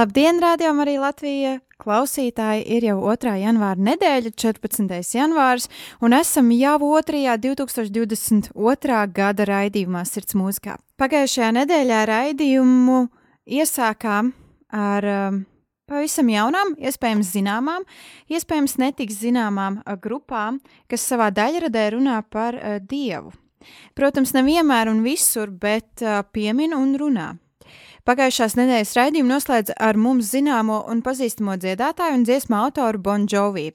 Labdien, rādījumā arī Latvija! Klausītāji ir jau 2. janvāra nedēļa, 14. janvārs, un esam jau 2. 2022. gada raidījumā Sirds mūzikā. Pagājušajā nedēļā raidījumu iesākām ar um, pavisam jaunām, iespējams zināmām, iespējams netik zināmām uh, grupām, kas savā daļradē runā par uh, Dievu. Protams, nevienmēr un visur, bet uh, piemin un runā. Pagājušās nedēļas raidījumu noslēdz ar mums zināmo un pazīstamo dziedātāju un dziesmu autoru Bon Jovi.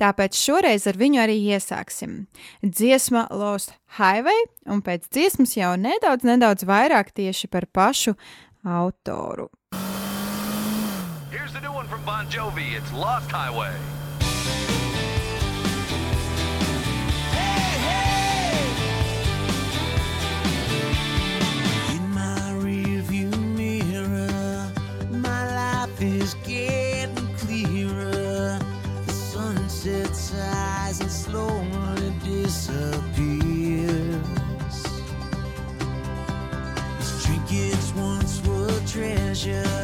Tāpēc šoreiz ar viņu arī iesāksim. Dziesma Lost Highway, un pēc dziesmas jau nedaudz, nedaudz vairāk tieši par pašu autoru. Here's the new one from Bon Jovi. It's Lost Highway. Sets eyes and slowly disappears. These trinkets once were treasure.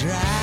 Drive,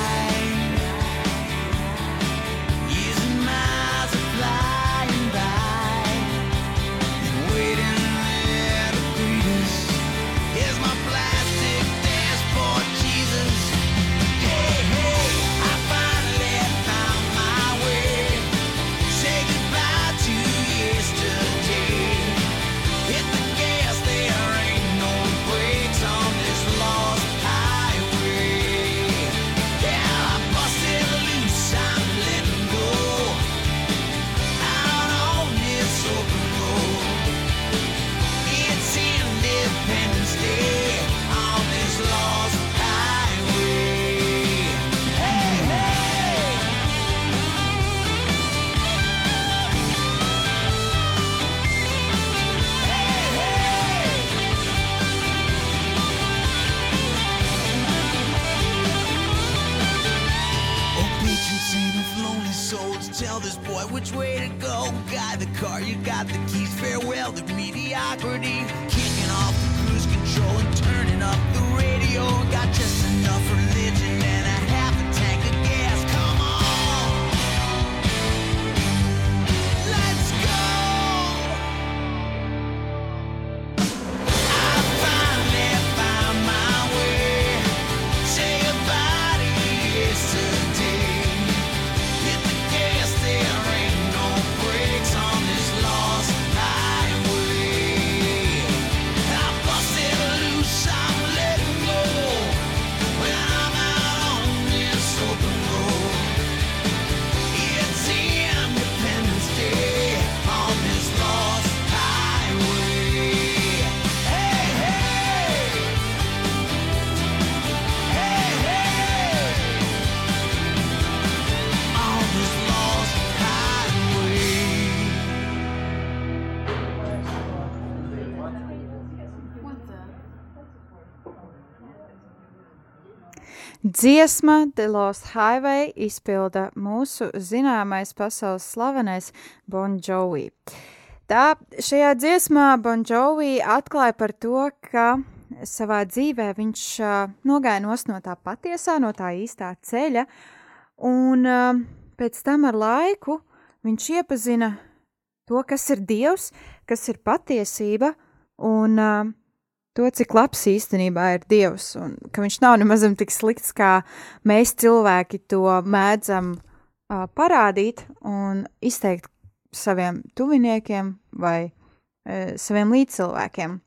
Dziesma The Lost Highway izpilda mūsu zināmais pasaules slavenais Bon Jovi. Tā šajā dziesmā Bon Jovi atklāja par to, ka savā dzīvē viņš uh, nogāja no tā patiesā, no tā īstā ceļa, un uh, pēc tam ar laiku viņš iepazina to, kas ir Dievs, kas ir patiesība, un uh, to, cik labs īstenībā ir Dievs, un ka viņš nav nemaz tik slikts, kā mēs cilvēki to mēdzam uh, parādīt un izteikt saviem tuviniekiem vai uh, saviem līdzcilvēkiem.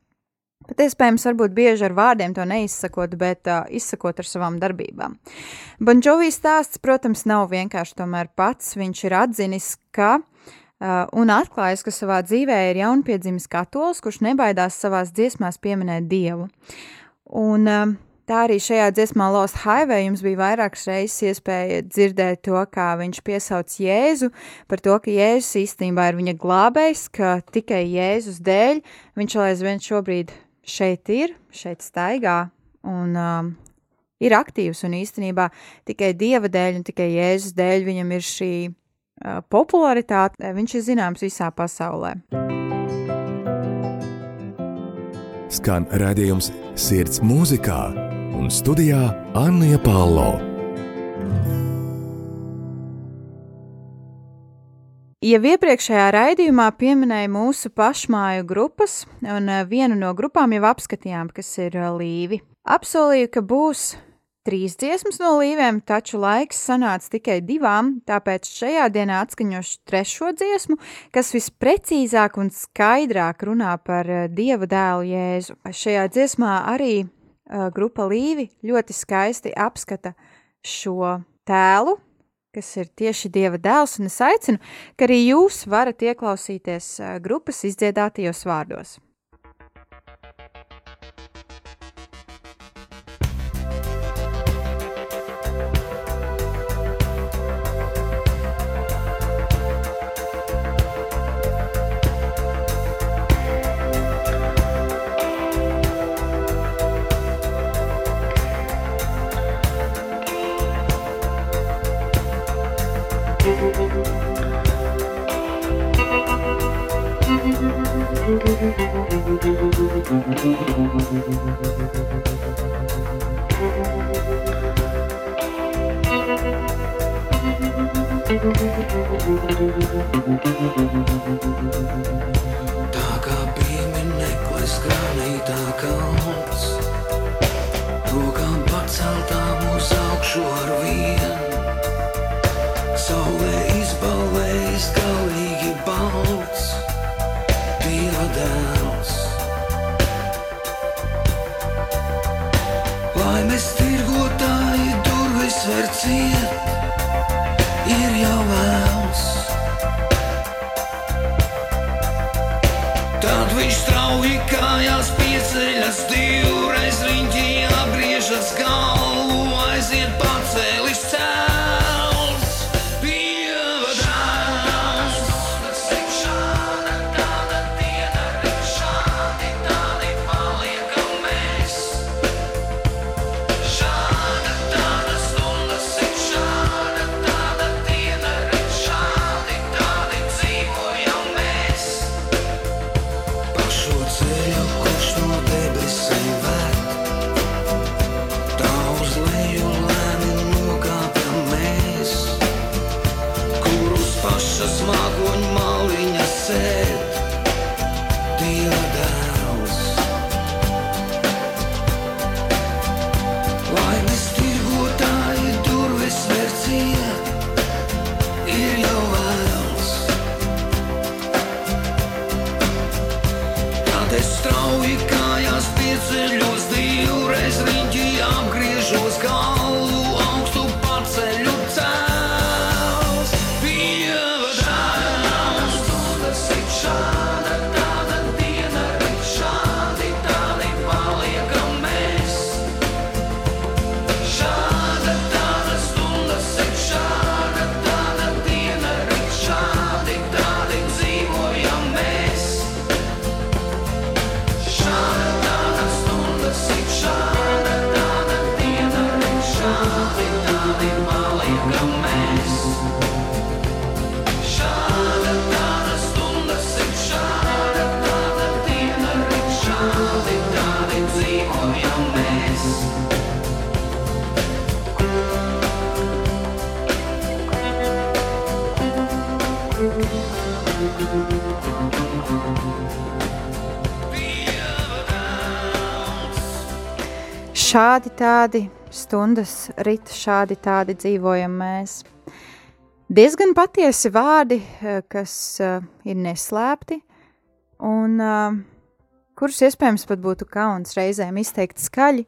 Pat iespējams, varbūt bieži ar vārdiem to neizsakot, bet uh, izsakot ar savām darbībām. Bonžovī stāsts, protams, nav vienkārši tomēr pats. Viņš ir atzinis, ka un atklājis, ka savā dzīvē ir jaunpiedzimis katolis, kurš nebaidās savās dziesmās pieminēt Dievu. Un uh, tā arī šajā dziesmā Lost Highway jums bija vairākas reizes iespēja dzirdēt to, kā viņš piesauc Jēzu, par to, ka Jēzus īstenībā ir viņa glābējs, ka tikai Jēzus dēļ viņš vēl aizvien šobrīd šeit ir, šeit staigā un um, ir aktīvs un īstenībā tikai Dieva dēļ un tikai Jēzus dēļ viņam ir šī popularitāte, viņš ir zināms visā pasaulē. Skan redzējums sirds mūzikā un studijā Anna Palo. Jau iepriekšējā raidījumā pieminēja mūsu pašmāju grupas, un vienu no grupām jau apskatījām, kas ir Līvi. Apsolīju, ka būs trīs dziesmas no līvēm, taču laiks sanāca tikai divām, tāpēc šajā dienā atskaņošu trešo dziesmu, kas visprecīzāk un skaidrāk runā par uh, Dieva dēlu Jēzu. Šajā dziesmā arī uh, grupa Līvi ļoti skaisti apskata šo tēlu, kas ir tieši Dieva dēls, un es aicinu, ka arī jūs varat ieklausīties uh, grupas izdziedātajos vārdos. Dzīvojam mēs. Šādi tādi stundas rit, šādi tādi dzīvojam mēs. Diezgan patiesi vārdi, eh, kas uh, ir neslēpti, un uh, kurus iespējams pat būtu kauns reizēm izteikt skaļi,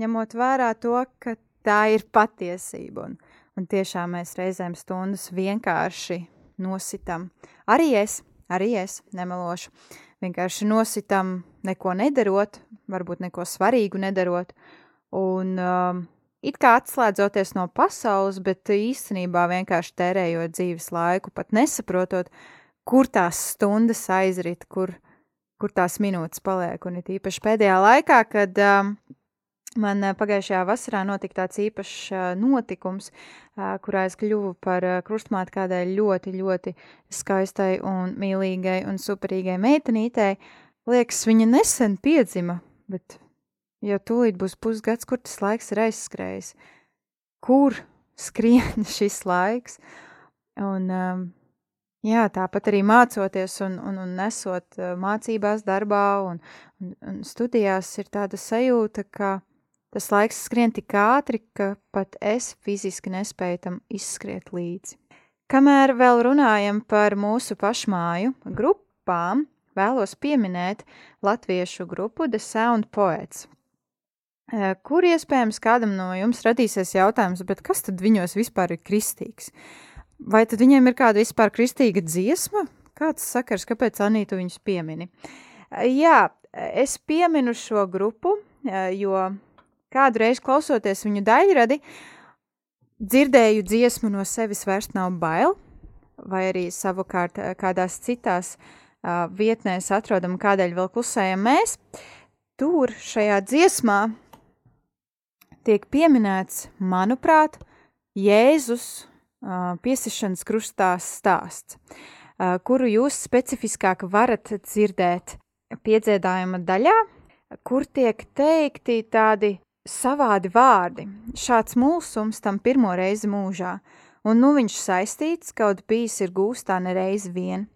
ņemot vērā to, ka tā ir patiesība. Un, un tiešām mēs reizēm stundas vienkārši nositam. Arī es, arī es nemelošu. Vienkārši nositam neko nedarot, varbūt neko svarīgu nedarot, un um, it kā atslēdzoties no pasaules, bet īstenībā vienkārši tērējot dzīves laiku, pat nesaprotot, kur tās stundas aizrit, kur, kur tās minūtes paliek. Un it īpaši pēdējā laikā, kad um, Man pagājušajā vasarā notika tāds īpašs notikums, kurā es kļuvu par krustmāti kādai ļoti, ļoti skaistai un mīlīgai un superīgai meitenītei. Liekas, viņa nesen piedzima, bet jau tūlīt būs pusgads, kur tas laiks ir aizskrējis. Kur skrien šis laiks? Un, jā, tāpat arī mācoties un, un, un nesot mācībās, darbā un, un, un studijās, ir tāda sajūta, ka Tas laiks skrien tik ātri, ka pat es fiziski nespēju tam izskriet līdzi. Kamēr vēl runājam par mūsu pašmāju grupām, vēlos pieminēt latviešu grupu The Sound Poets, kur iespējams kādam no jums radīsies jautājums, bet kas tad viņos vispār ir kristīgs? Vai tad viņiem ir kāda vispār kristīga dziesma? Kāds sakars, kāpēc Anītu viņus piemini? Jā, es pieminu šo grupu, jo Kādu reizi klausoties viņu daļradi, dzirdēju dziesmu no sevis vairs nav bail, vai arī savukārt kādās citās uh, vietnēs atrodam, kādēļ vēl klusējam mēs. Tur šajā dziesmā tiek pieminēts, manuprāt, Jēzus piesišanas krustā stāsts, kuru jūs specifiskāk varat dzirdēt piedziedājuma daļā, kur tiek teikti tādi savādi vārdi. Šāds mulsums tam pirmo reizi mūžā, un nu viņš saistīts, kaut bijis ir gūstā nereiz vien,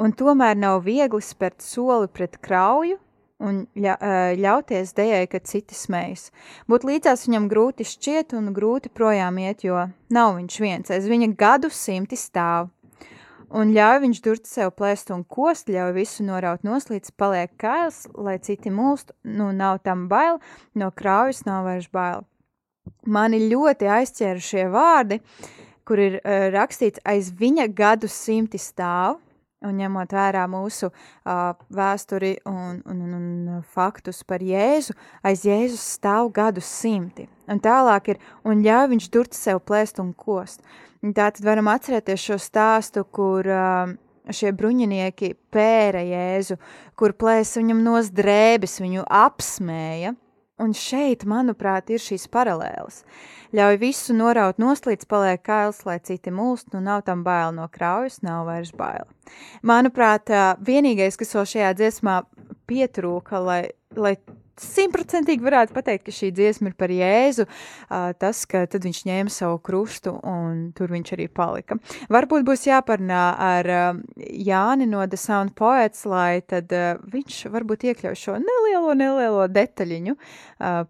un tomēr nav viegli spērt soli pret krauju un ļa, ļauties dejai, kad citi smējas. Būt līdzās viņam grūti šķiet un grūti projām iet, jo nav viņš viens, aiz viņa gadu simti stāv un ļauj viņš durt sev plēst un kost, ļauj visu noraut noslīdz, paliek kails, lai citi mulst, nu nav tam bail, no kraujas nav vairs bail. Mani ļoti aizķēra šie vārdi, kur ir uh, rakstīts aiz viņa gadu simti stāv, un ņemot vērā mūsu uh, vēsturi un, un, un, un faktus par Jēzu, aiz Jēzus stāv gadu simti. Un tālāk ir, un ļauj viņš durt sev plēst un kost. Tā tad varam atcerēties šo stāstu, kur uh, šie bruņinieki pēra Jēzu, kur plēsa viņam nos drēbes, viņu apsmēja. Un šeit, manuprāt, ir šīs paralēles. Ļauj visu noraut noslīdz, paliek kails, lai citi mulst, nu nav tam bail no kraujas, nav vairs bail. Manuprāt, vienīgais, kas vēl šajā dziesmā pietrūka, lai, lai simtprocentīgi varētu pateikt, ka šī dziesma ir par Jēzu, tas, ka tad viņš ņēma savu krustu un tur viņš arī palika. Varbūt būs jāparunā ar Jāni no The Sound Poets, lai tad viņš varbūt iekļauj šo nelielo, nelielo detaļiņu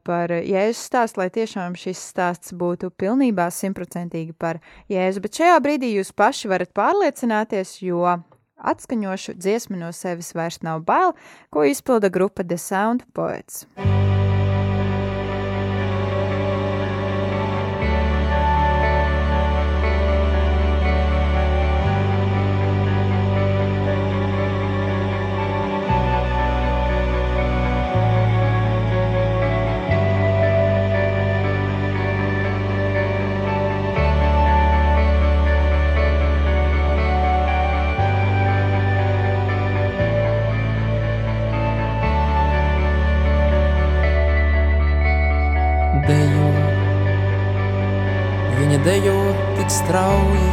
par Jēzus stāstu, lai tiešām šis stāsts būtu pilnībā simtprocentīgi par Jēzu. Bet šajā brīdī jūs paši varat pārliecināties, jo Atskaņošu dziesmu no sevis vairs nav bail, ko izpilda grupa The Sound Poets. dejo strauji,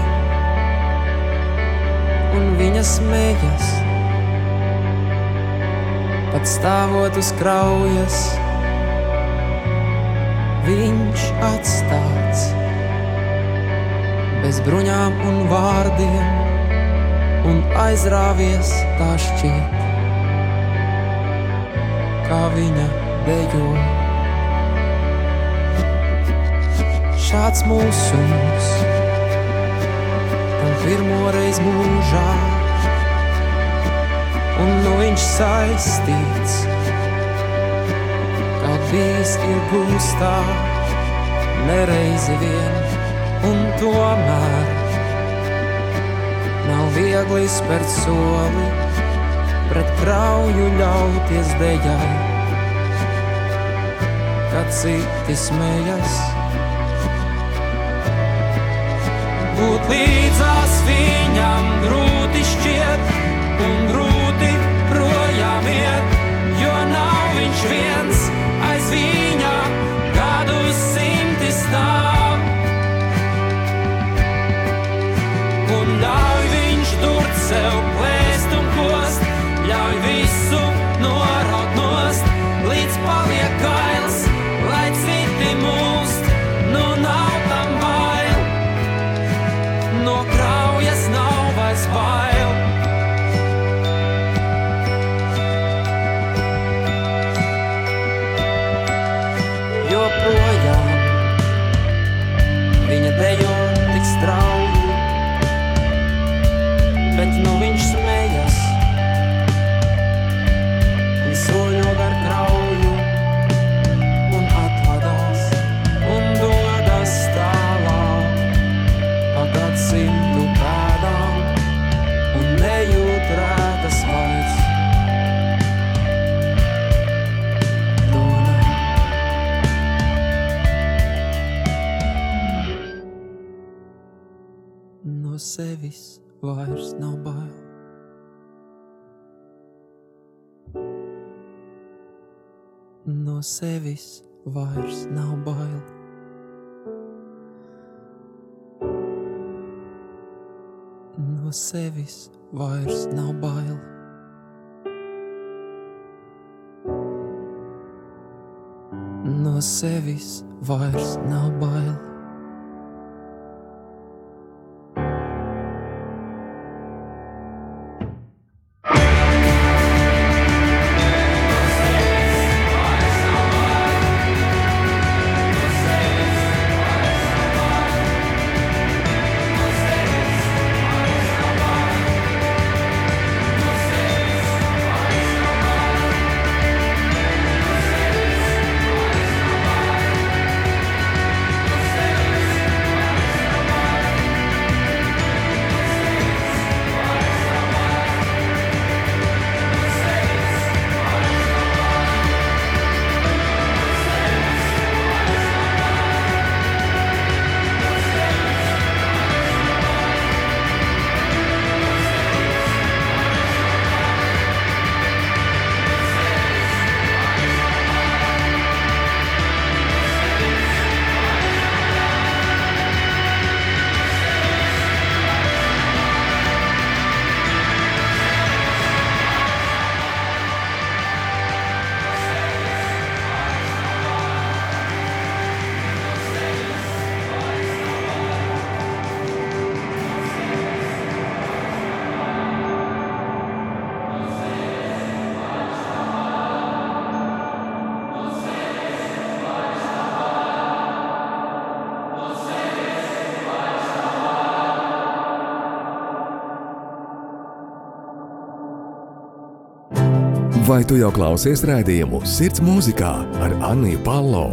un viņa smējas, pat stāvot uz kraujas. Viņš atstāts bez bruņām un vārdiem, un aizrāvies tā šķiet, kā viņa dejo. Šāds mūsums, un pirmo reiz mūžā, un nu viņš saistīts, kaut bijis ir gūstā, nereizi vien, un tomēr nav viegli spērt soli, pret krauju ļauties dejai, kad citi smējas. Būt līdzās viņam grūti šķiet un grūti projām iet, jo nav viņš viens aiz viņa gadu simti stāv. Un ļauj viņš durt sev plēst un kost, ļauj visu vairs nav bail. No sevis vairs nav bail. No sevis vairs nav bail. Vai tu jau klausies rādījumu Sirds mūzikā ar Anniju Palo?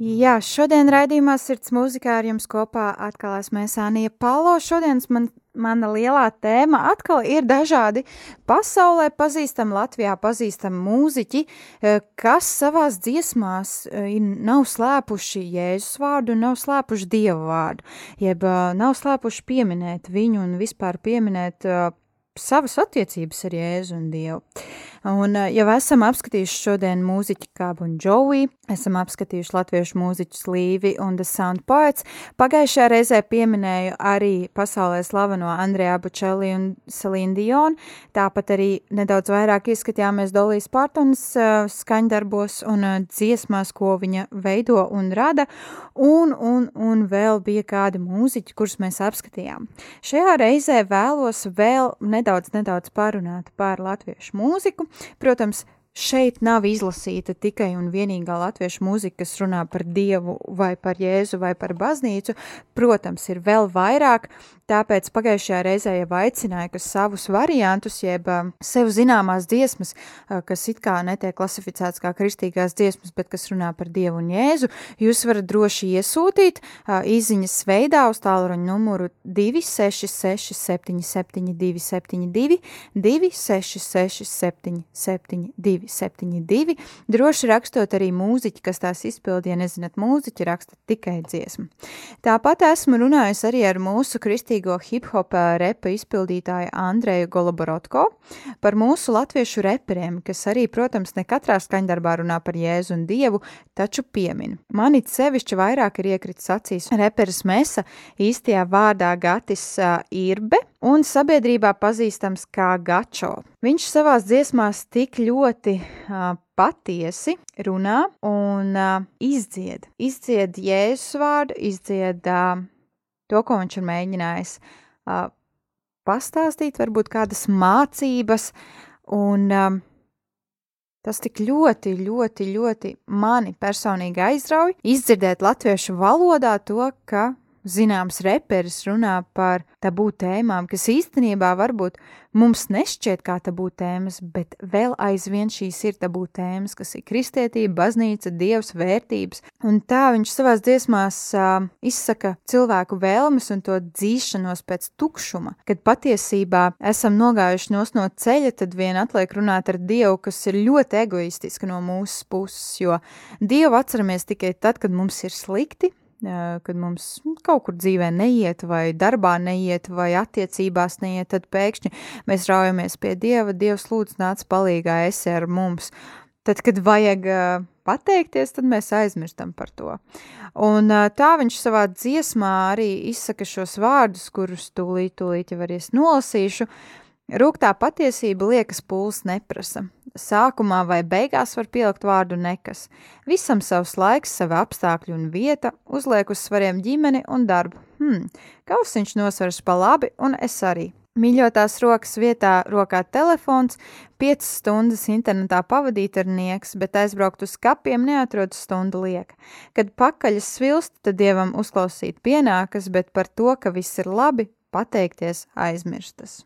Jā, šodien raidījumā Sirds mūzikā ar jums kopā atkal esmu es Anija Palo. Šodienas man, mana lielā tēma atkal ir dažādi pasaulē pazīstami, Latvijā pazīstami mūziķi, eh, kas savās dziesmās eh, nav slēpuši Jēzus vārdu nav slēpuši Dievu vārdu, jeb eh, nav slēpuši pieminēt viņu un vispār pieminēt savas attiecības ar Jēzu un Dievu. Un uh, jau esam apskatījuši šodien mūziķi kā Bon Jovi, esam apskatījuši latviešu mūziķus Līvi un The Sound Poets. Pagājušajā reizē pieminēju arī pasaulē slaveno Andrejā Bučeli un Selīnu Dionu, tāpat arī nedaudz vairāk ieskatījāmies Dolijas Pārtonas uh, skaņdarbos un uh, dziesmās, ko viņa veido un rada, un, un, un vēl bija kādi mūziķi, kurus mēs apskatījām. Šajā reizē vēlos vēl nedaudz, nedaudz parunāt par latviešu mūziku. Protams, šeit nav izlasīta tikai un vienīgā latviešu mūzika, kas runā par Dievu vai par Jēzu vai par baznīcu. Protams, ir vēl vairāk, Tāpēc pagājušajā reizē jau aicināju, ka savus variantus, jeb sev zināmās dziesmas, kas it kā netiek klasificētas kā kristīgās dziesmas, bet kas runā par Dievu un Jēzu, jūs varat droši iesūtīt īziņas veidā uz tālruņa numuru 266 77 272 266 77 272, droši rakstot arī mūziķi, kas tās izpildīja, ja nezināt mūziķi, raksta tikai dziesmu. Tāpat esmu runājusi arī ar mūsu kristīgā kristīgo hip-hop repa izpildītāju Andreju Goloborotko, par mūsu latviešu reperiem, kas arī, protams, ne katrā skaņdarbā runā par Jēzu un Dievu, taču piemin. Man it sevišķi vairāk ir iekritis acīs reperis Mesa, īstajā vārdā Gatis uh, Irbe, un sabiedrībā pazīstams kā Gačo. Viņš savās dziesmās tik ļoti uh, patiesi runā un uh, izdzied. Izdzied Jēzus vārdu, izdzied uh, to, ko viņš ir mēģinājis uh, pastāstīt, varbūt kādas mācības, un um, tas tik ļoti, ļoti, ļoti mani personīgi aizrauj izdzirdēt latviešu valodā to, ka zināms reperis runā par tabū tēmām, kas īstenībā varbūt mums nešķiet kā tabū tēmas, bet vēl aizvien šīs ir tabū tēmas, kas ir kristietība, baznīca, dievs, vērtības. Un tā viņš savās dziesmās uh, izsaka cilvēku vēlmes un to dzīšanos pēc tukšuma. Kad patiesībā esam nogājuši nos no ceļa, tad vien atliek runāt ar Dievu, kas ir ļoti egoistiski no mūsu puses, jo Dievu atceramies tikai tad, kad mums ir slikti, kad mums kaut kur dzīvē neiet, vai darbā neiet, vai attiecībās neiet, tad pēkšņi mēs raujamies pie Dieva, Dievs lūdz nāc palīgā esi ar mums. Tad, kad vajag pateikties, tad mēs aizmirstam par to. Un tā viņš savā dziesmā arī izsaka šos vārdus, kurus tūlīt, tūlīt jau arī es nolasīšu. Rūktā patiesība liekas pūles neprasa sākumā vai beigās var pielikt vārdu nekas. Visam savs laiks, sava apstākļi un vieta, uzliek uz svariem ģimeni un darbu. Hmm, kausiņš nosvers pa labi, un es arī. Mīļotās rokas vietā rokā telefons, 5 stundas internetā pavadīt ar nieks, bet aizbraukt uz kapiem neatrod stundu lieka. Kad pakaļas svilst, tad dievam uzklausīt pienākas, bet par to, ka viss ir labi, pateikties aizmirstas.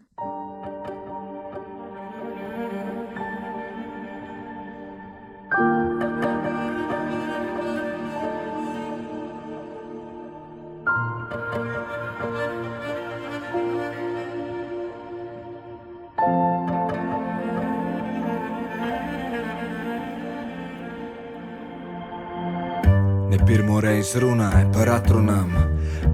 Pirmo reizi runāja par atrunām,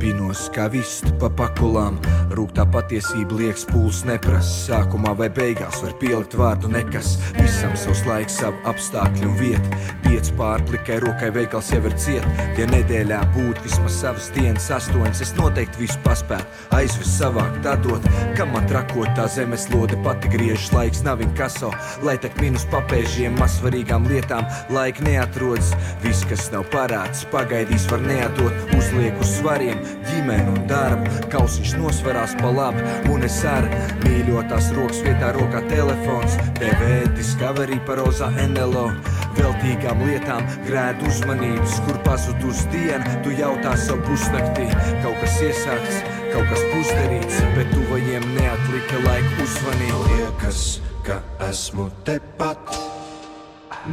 pinos kā vistu pa pakulām. Rūktā patiesība liekas pūles neprasa. Sākumā vai beigās var pielikt vārdu nekas. Visam savs laiks, savu apstākļu un vietu. Pieci pārplikai rokai veikals jau ir ciet. Ja nedēļā būtu vismaz savas dienas astoņas, es noteikti visu paspētu. Aizvest savāk, tādot, kam man trakot tā zemes lode pati griežas. Laiks nav viņa kaso, lai tak minus papēžiem, mazsvarīgām lietām. Laika neatrodas, viss, kas nav parāds pagaidīs, var neatot, uzliek uz svariem, ģimeni un darbu. Kausiņš nosvarās pa labi, un es ar mīļotās rokas vietā rokā telefons, TV, Discovery, Paroza, NLO. Veltīgām lietām grēdu uzmanības, kur pazudus dienu, tu jautā savu pusnaktī. Kaut kas iesākts, kaut kas pusdarīts, bet tuvajiem neatlika laika uzvanīt. Liekas, ka esmu tepat,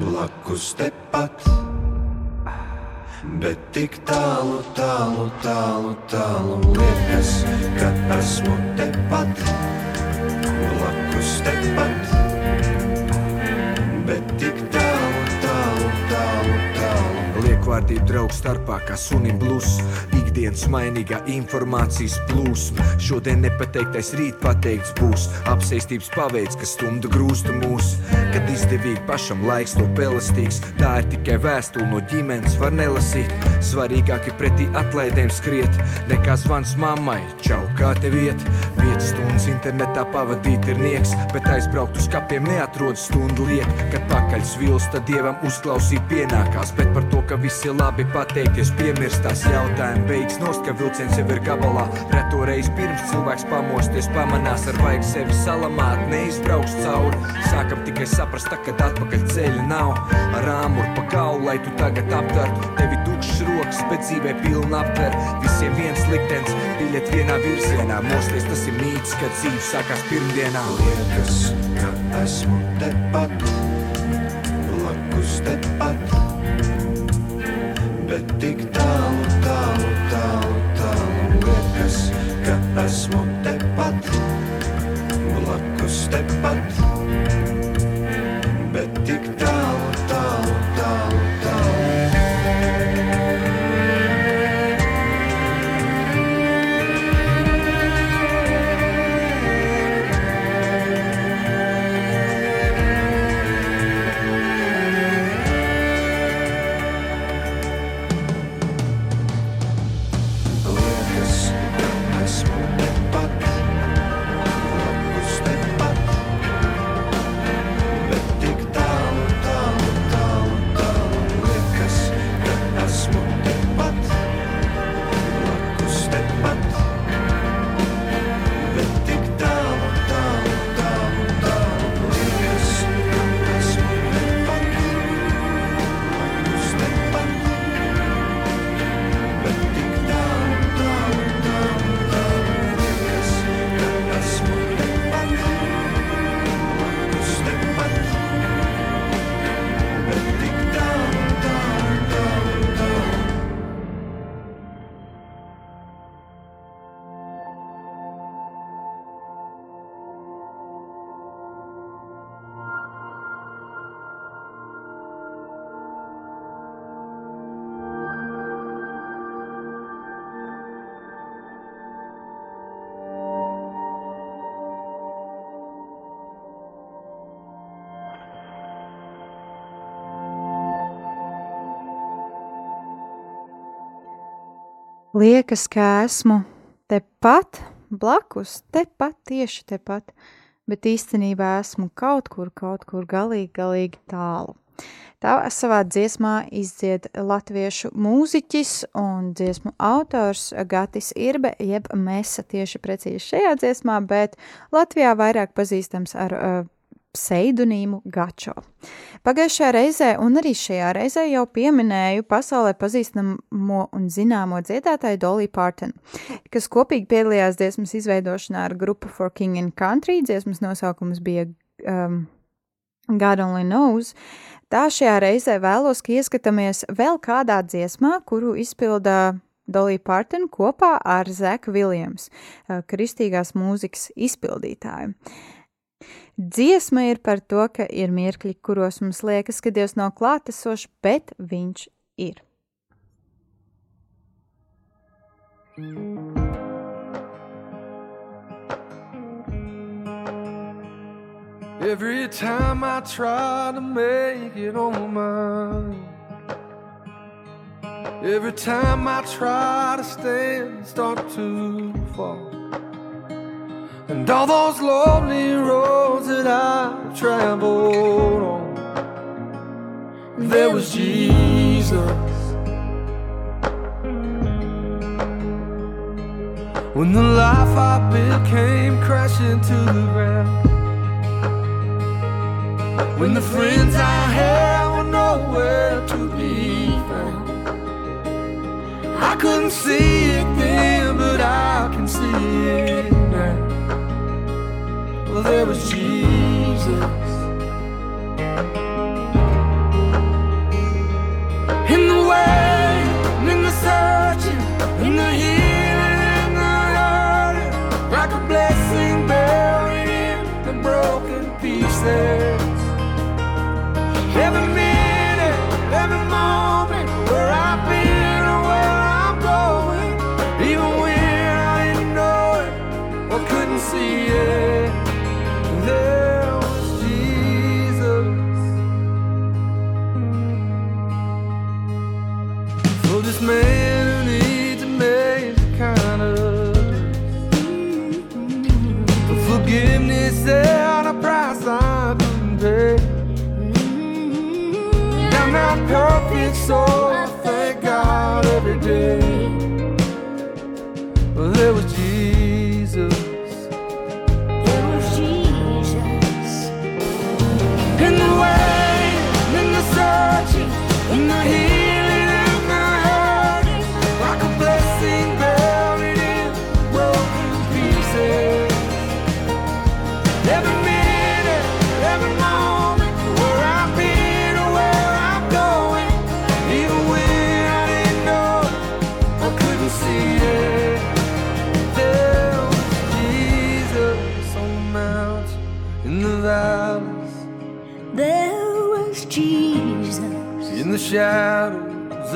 blakus tepat Bet tik tālu, tālu, tālu, tālu liekas, ka esmu tepat, blakus tepat. Bet tik tālu, tālu, tālu, tālu. Liekvārdība draugu starpā, kā sunim blūzs ikdienas mainīgā informācijas plūsma. Šodien nepateiktais rīt pateikts būs. Apsēstības paveids, kas stumda grūstu mūs. Kad izdevīgi pašam laiks to pelastīgs, tā ir tikai vēstule no ģimenes, var nelasīt. Svarīgāk ir pretī atlaidēm skriet, nekā zvans mammai. Čau, kā tev iet? 5 stundas internetā pavadīt ir nieks, bet aizbraukt uz kapiem neatrod stundu liek. Kad pakaļ svils, tad dievam uzklausīt pienākās, bet par to, ka viss ir labi pateikties, piemirstās jautājumi Pamanīts nost, ka vilciens jau ir gabalā. Reto reizi pirms cilvēks pamosties, pamanās ar vajag sevi salamāt, neizbrauks cauri. Sākam tikai saprast, tā, kad atpakaļ ceļa nav. Ar āmuru pa kaulu, lai tu tagad aptvertu. Tevi tukšs rokas, bet dzīvē pilna aptver. Visiem viens liktenis, biļet vienā virzienā. Mosties tas ir mīts, kad dzīve sākās pirmdienā. Liekas, ka esmu tepat, blakus tepat, bet tik tālu, Liekas, ka esmu tepat, blakus, tepat, tieši tepat, bet īstenībā esmu kaut kur, kaut kur galīgi, galīgi tālu. Tā savā dziesmā izdzied latviešu mūziķis un dziesmu autors Gatis Irbe, jeb Mesa tieši precīzi šajā dziesmā, bet Latvijā vairāk pazīstams ar uh, pseidonīmu Gačo. Pagājušajā reizē un arī šajā reizē jau pieminēju pasaulē pazīstamo un zināmo dziedātāju Dolly Parton, kas kopīgi piedalījās dziesmas izveidošanā ar grupu For King and Country. Dziesmas nosaukums bija um, God Only Knows. Tā šajā reizē vēlos, ka ieskatāmies vēl kādā dziesmā, kuru izpildā Dolly Parton kopā ar Zeku Viljams, uh, kristīgās mūzikas izpildītāju. Dziesma ir par to, ka ir mirkļi, kuros mums liekas, ka Dievs nav klātesošs, bet Viņš ir. Every time I try to make it on my. Every time I try to stand, start to fall. And all those lonely roads that I've traveled on. There was Jesus. When the life I built came crashing to the ground. When the friends I had were nowhere to be found. I couldn't see it then, but I can see it now. Well, there was Jesus.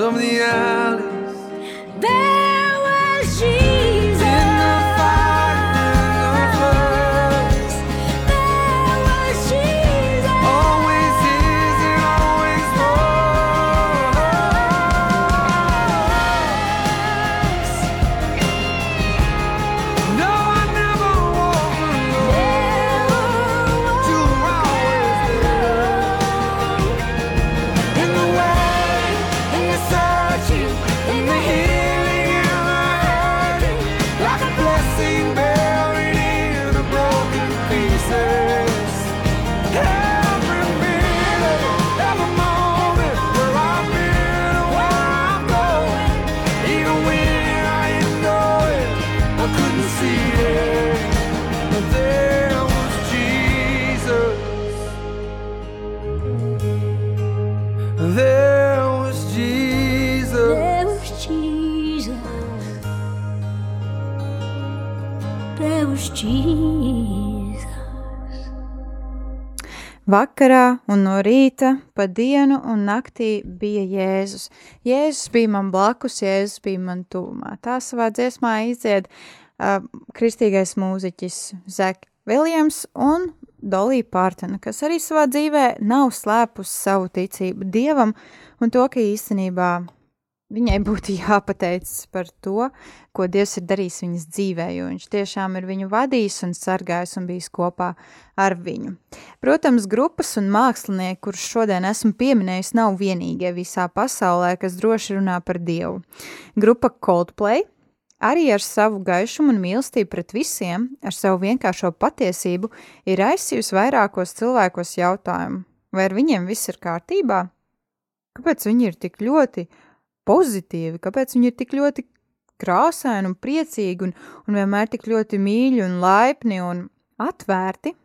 Of the alleys, There was Jesus. There was Jesus. There was Jesus. Vakarā un no rīta, pa dienu un naktī bija Jēzus. Jēzus bija man blakus, Jēzus bija man tuvumā. Tā savā dziesmā izdzied uh, kristīgais mūziķis Zek Viljams un Dolija Pārtena, kas arī savā dzīvē nav slēpus savu ticību Dievam un to, ka īstenībā viņai būtu jāpateicas par to, ko Dievs ir darījis viņas dzīvē, jo viņš tiešām ir viņu vadījis un sargājis un bijis kopā ar viņu. Protams, grupas un mākslinieki, kurus šodien esmu pieminējis, nav vienīgie visā pasaulē, kas droši runā par Dievu. Grupa Coldplay arī ar savu gaišumu un mīlestību pret visiem, ar savu vienkāršo patiesību, ir aizsījusi vairākos cilvēkos jautājumu, vai ar viņiem viss ir kārtībā? Kāpēc viņi ir tik ļoti pozitīvi, kāpēc viņi ir tik ļoti krāsaini un priecīgi un, un vienmēr tik ļoti mīļi un laipni un atvērti?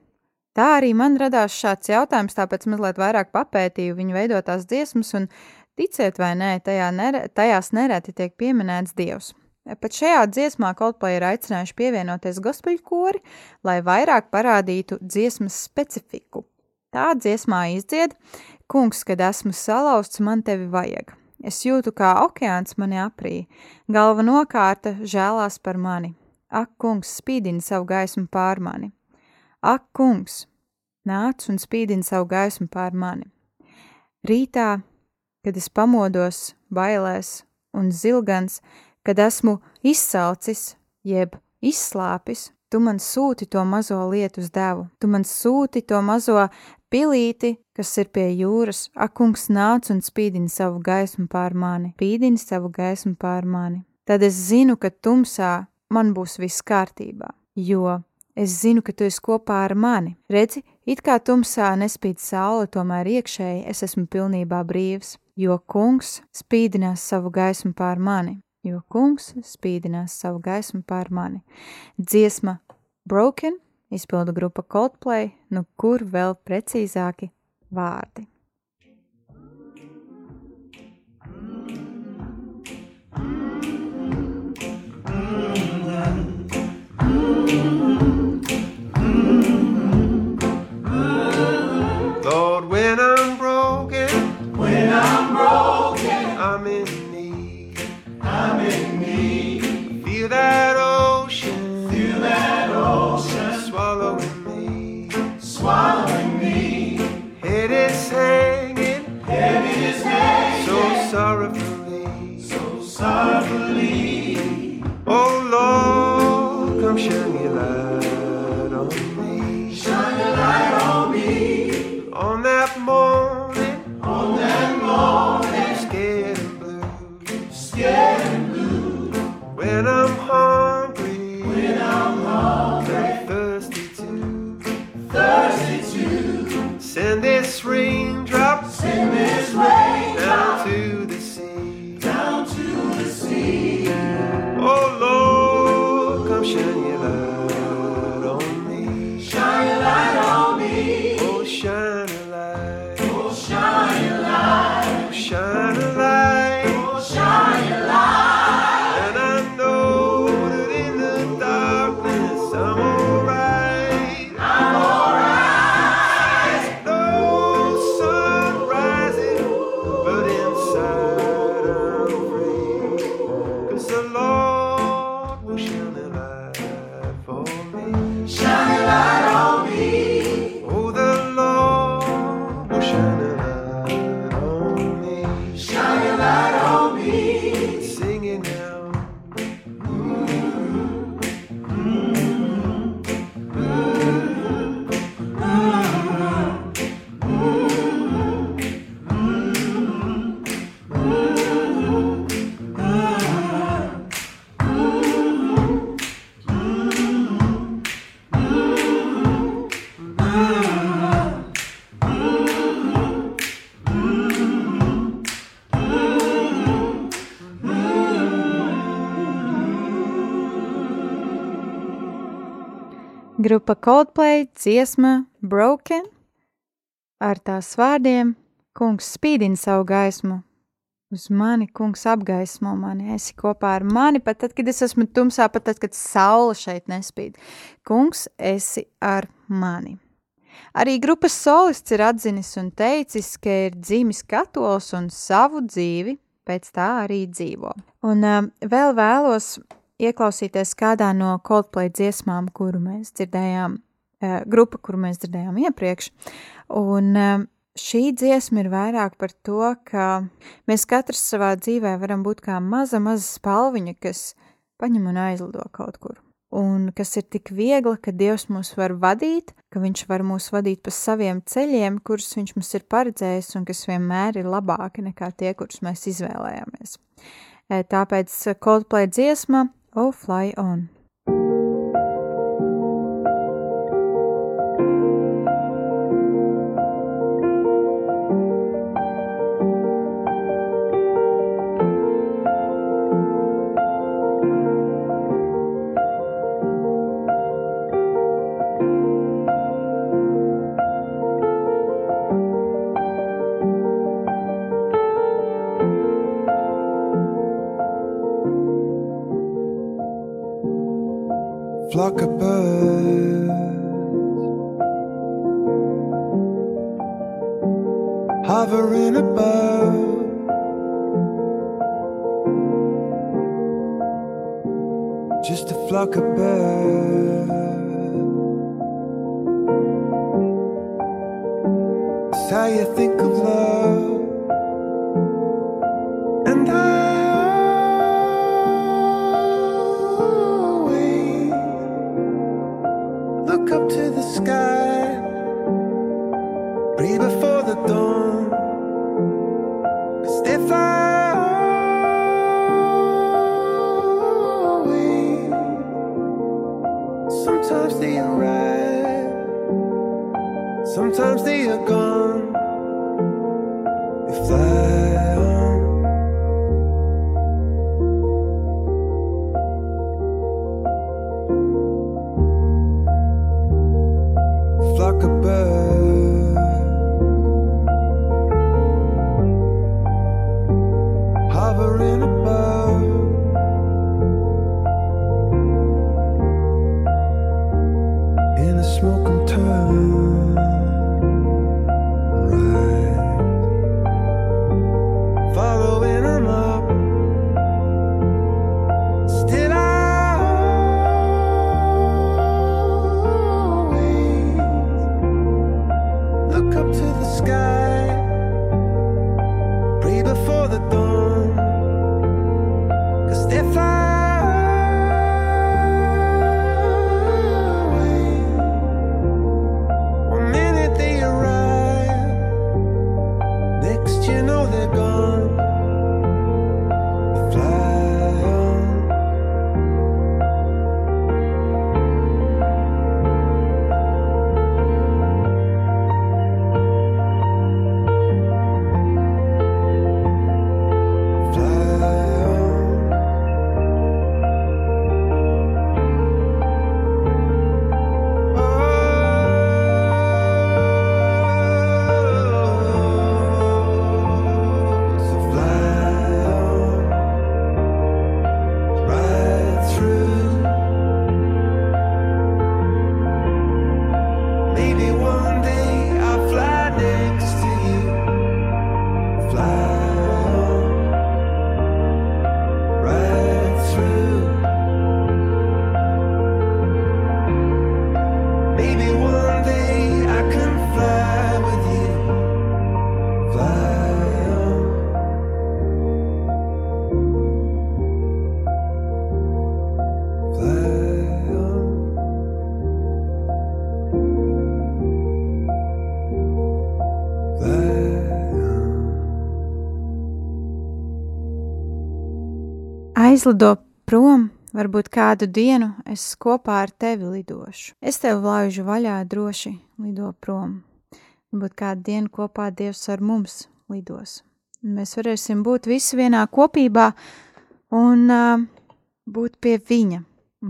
Tā arī man radās šāds jautājums, tāpēc mazliet vairāk papētīju viņu veidotās dziesmas un ticiet vai nē, tajā nere, tajās nereti tiek pieminēts Dievs. Pat šajā dziesmā Coldplay ir aicinājuši pievienoties gospel kori, lai vairāk parādītu dziesmas specifiku. Tā dziesmā izdzied, kungs, kad esmu salauzts, man tevi vajag. Es jūtu, kā okeāns mani aprī, galva nokārta žēlās par mani. Ak, kungs, spīdini savu gaismu pār mani. Ak, kungs, nāc un spīdini savu gaismu pār mani. Rītā, kad es pamodos, bailēs un zilgans, kad esmu izsalcis, jeb izslāpis, tu man sūti to mazo lietus devu, tu man sūti to mazo pilīti, kas ir pie jūras, ak, kungs nāc un spīdini savu gaismu pār mani, spīdini savu gaismu pār mani. Tad es zinu, ka tumsā man būs viss kārtībā, jo es zinu, ka tu esi kopā ar mani. Redzi, it kā tumsā nespīd saule, tomēr iekšēji es esmu pilnībā brīvs, jo kungs spīdinās savu gaismu pār mani, jo kungs spīdinās savu gaismu pār mani. Dziesma Broken izpildu grupa Coldplay, nu kur vēl precīzāki vārdi. so softly. Oh Lord, come share me light. Grupa Coldplay dziesma Broken ar tās vārdiem Kungs spīdina savu gaismu. Uz mani, kungs, apgaismo mani, esi kopā ar mani, pat tad, kad es esmu tumsā, pat tad, kad saule šeit nespīd. Kungs, esi ar mani. Arī grupas solists ir atzinis un teicis, ka ir dzimis katols un savu dzīvi pēc tā arī dzīvo. Un uh, vēl vēlos ieklausīties kādā no Coldplay dziesmām, kuru mēs dzirdējām, uh, grupa, kuru mēs dzirdējām iepriekš. Un uh, šī dziesma ir vairāk par to, ka mēs katrs savā dzīvē varam būt kā maza, maza spalviņa, kas paņem un aizlido kaut kur. Un kas ir tik viegli, ka Dievs mūs var vadīt, ka Viņš var mūs vadīt pa saviem ceļiem, kurus Viņš mums ir paredzējis un kas vienmēr ir labāki nekā tie, kurus mēs izvēlējāmies. Tāpēc Coldplay dziesma Oh Fly On! Flock of smoke and turn Aizlido prom, varbūt kādu dienu es kopā ar tevi lidošu. Es tev laižu vaļā droši, lido prom. Varbūt kādu dienu kopā Dievs ar mums lidos. Mēs varēsim būt visi vienā kopībā un uh, būt pie viņa,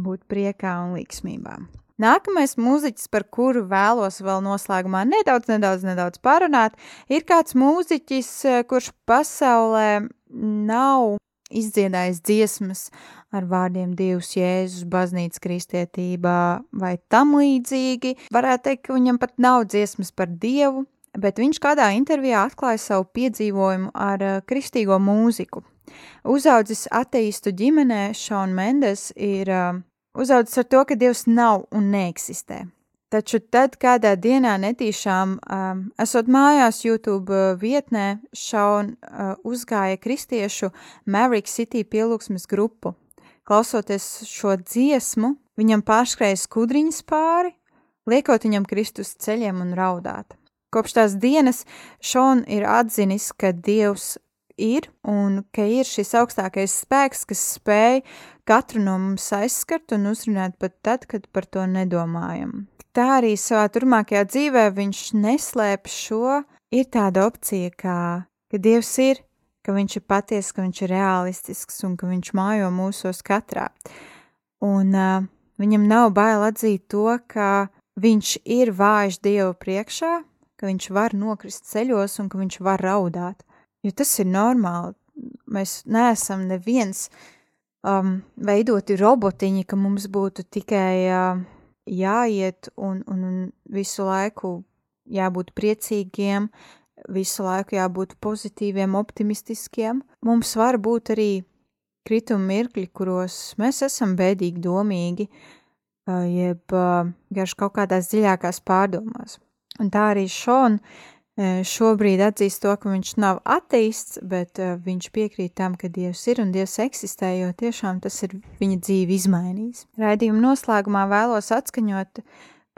būt priekā un līksmībā. Nākamais mūziķis, par kuru vēlos vēl noslēgumā nedaudz, nedaudz, nedaudz parunāt, ir kāds mūziķis, eh, kurš pasaulē nav izdziedājis dziesmas ar vārdiem Dievs, Jēzus, baznīca, kristietībā vai tam līdzīgi. Varētu teikt, ka viņam pat nav dziesmas par Dievu, bet viņš kādā intervijā atklāja savu piedzīvojumu ar uh, kristīgo mūziku. Uzaudzis ateistu ģimenē, Šaun Mendes ir uh, uzaudzis ar to, ka Dievs nav un neeksistē. Taču tad kādā dienā netīšām, um, esot mājās YouTube uh, vietnē, Šaun uh, uzgāja kristiešu Maverick City pielūgsmes grupu. Klausoties šo dziesmu, viņam pārskrēja skudriņas pāri, liekot viņam Kristus ceļiem un raudāt. Kopš tās dienas Šon ir atzinis, ka Dievs ir un ka ir šis augstākais spēks, kas spēj katru no mums aizskart un uzrunāt pat tad, kad par to nedomājam. Tā arī savā turmākajā dzīvē viņš neslēp šo, ir tāda opcija, kā, ka Dievs ir, ka viņš ir patiesa, ka viņš ir realistisks un ka viņš mājo mūsos katrā. Un uh, viņam nav bail atzīt to, ka viņš ir vājš Dievu priekšā, ka viņš var nokrist ceļos un ka viņš var raudāt. Jo tas ir normāli. Mēs neesam neviens um, veidoti robotiņi, ka mums būtu tikai uh, jāiet un, un, un visu laiku jābūt priecīgiem, visu laiku jābūt pozitīviem, optimistiskiem. Mums var būt arī krituma mirkļi, kuros mēs esam bēdīgi domīgi, jeb garš kaut kādās dziļākās pārdomās. Un tā arī Šona šobrīd atzīst to, ka viņš nav ateists, bet viņš piekrīt tam, ka Dievs ir un Dievs eksistē, jo tiešām tas ir viņa dzīvi izmainījis. Raidījuma noslēgumā vēlos atskaņot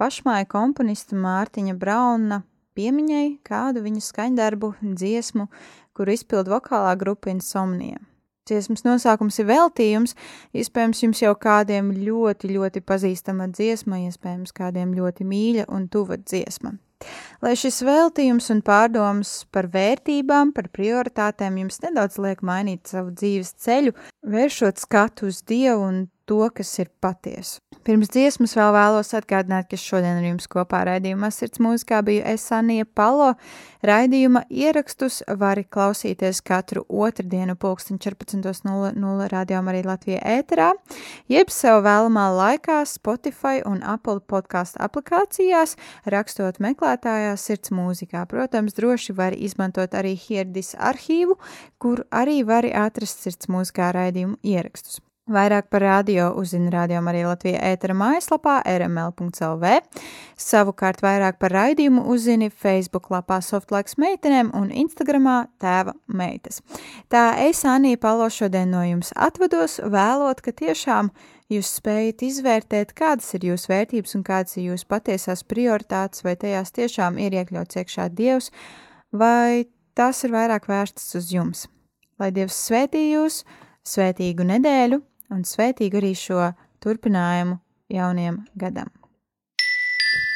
pašmāja komponista Mārtiņa Brauna piemiņai kādu viņa skaņdarbu dziesmu, kuru izpild vokālā grupa Insomnija. Dziesmas nosaukums ir veltījums, iespējams, jums jau kādiem ļoti, ļoti pazīstama dziesma, iespējams, kādiem ļoti mīļa un tuva dziesma. Lai šis veltījums un pārdomas par vērtībām, par prioritātēm jums nedaudz liek mainīt savu dzīves ceļu, vēršot skatu uz Dievu un to, kas ir patiesa. Pirms dziesmas vēl vēlos atgādināt, ka šodien ar jums kopā raidījumā sirds mūzikā bija Esanija Palo. Raidījuma ierakstus vari klausīties katru otrdienu pulksten 14.00 rādījumā arī Latvijā ēterā, jeb sev vēlamā laikā Spotify un Apple podkāstu aplikācijās, rakstot meklētājā sirds mūzikā. Protams, droši var izmantot arī Hierdis arhīvu, kur arī vari atrast sirds mūzikā raidījumu ierakstus. Vairāk par radio uzzina Radio Marija Latvija ētera mājaslapā rml.lv. Savukārt vairāk par raidījumu uzzini Facebook lapā Softlaiks meitenēm un Instagramā tēva meitas. Tā es, Anija Palo, šodien no jums atvados, vēlot, ka tiešām jūs spējat izvērtēt, kādas ir jūsu vērtības un kādas ir jūsu patiesās prioritātes, vai tajās tiešām ir iekļauts iekšā Dievs, vai tās ir vairāk vērstas uz jums. Lai Dievs svētī jūs, svētīgu nedēļu! Un svētīgu arī šo turpinājumu jauniem gadam.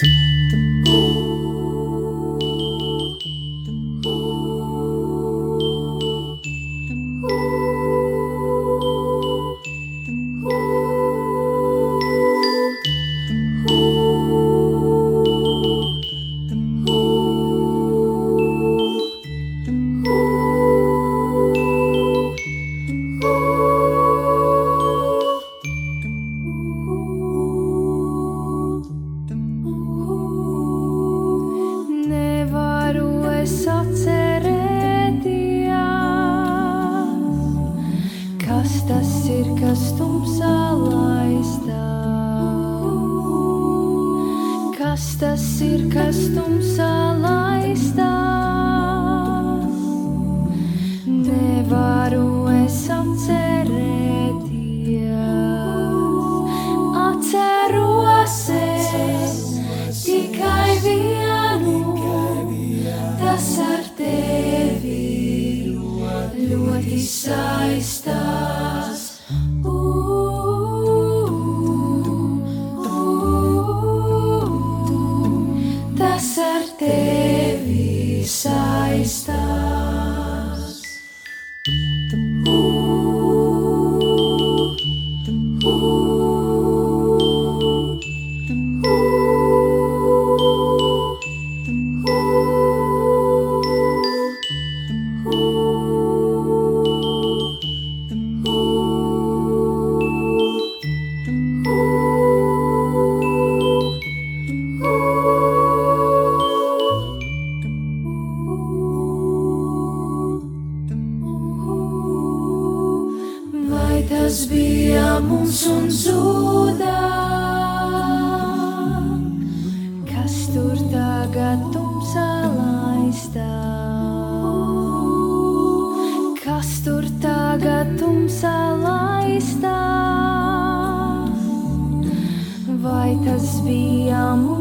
Nevaru tas bija mums un zudā. Kas tur tagad tumsā laistā? Kas tur tagad tumsā laistā? Vai tas bija mums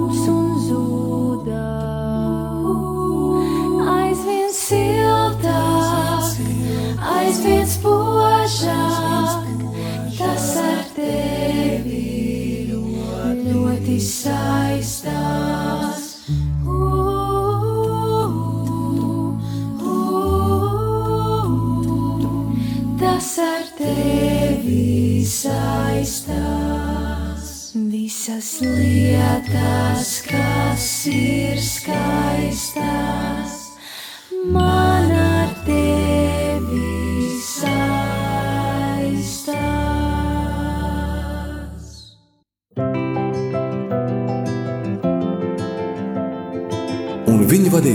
saistās. Tas ar tevi saistās. Visas lietas, kas ir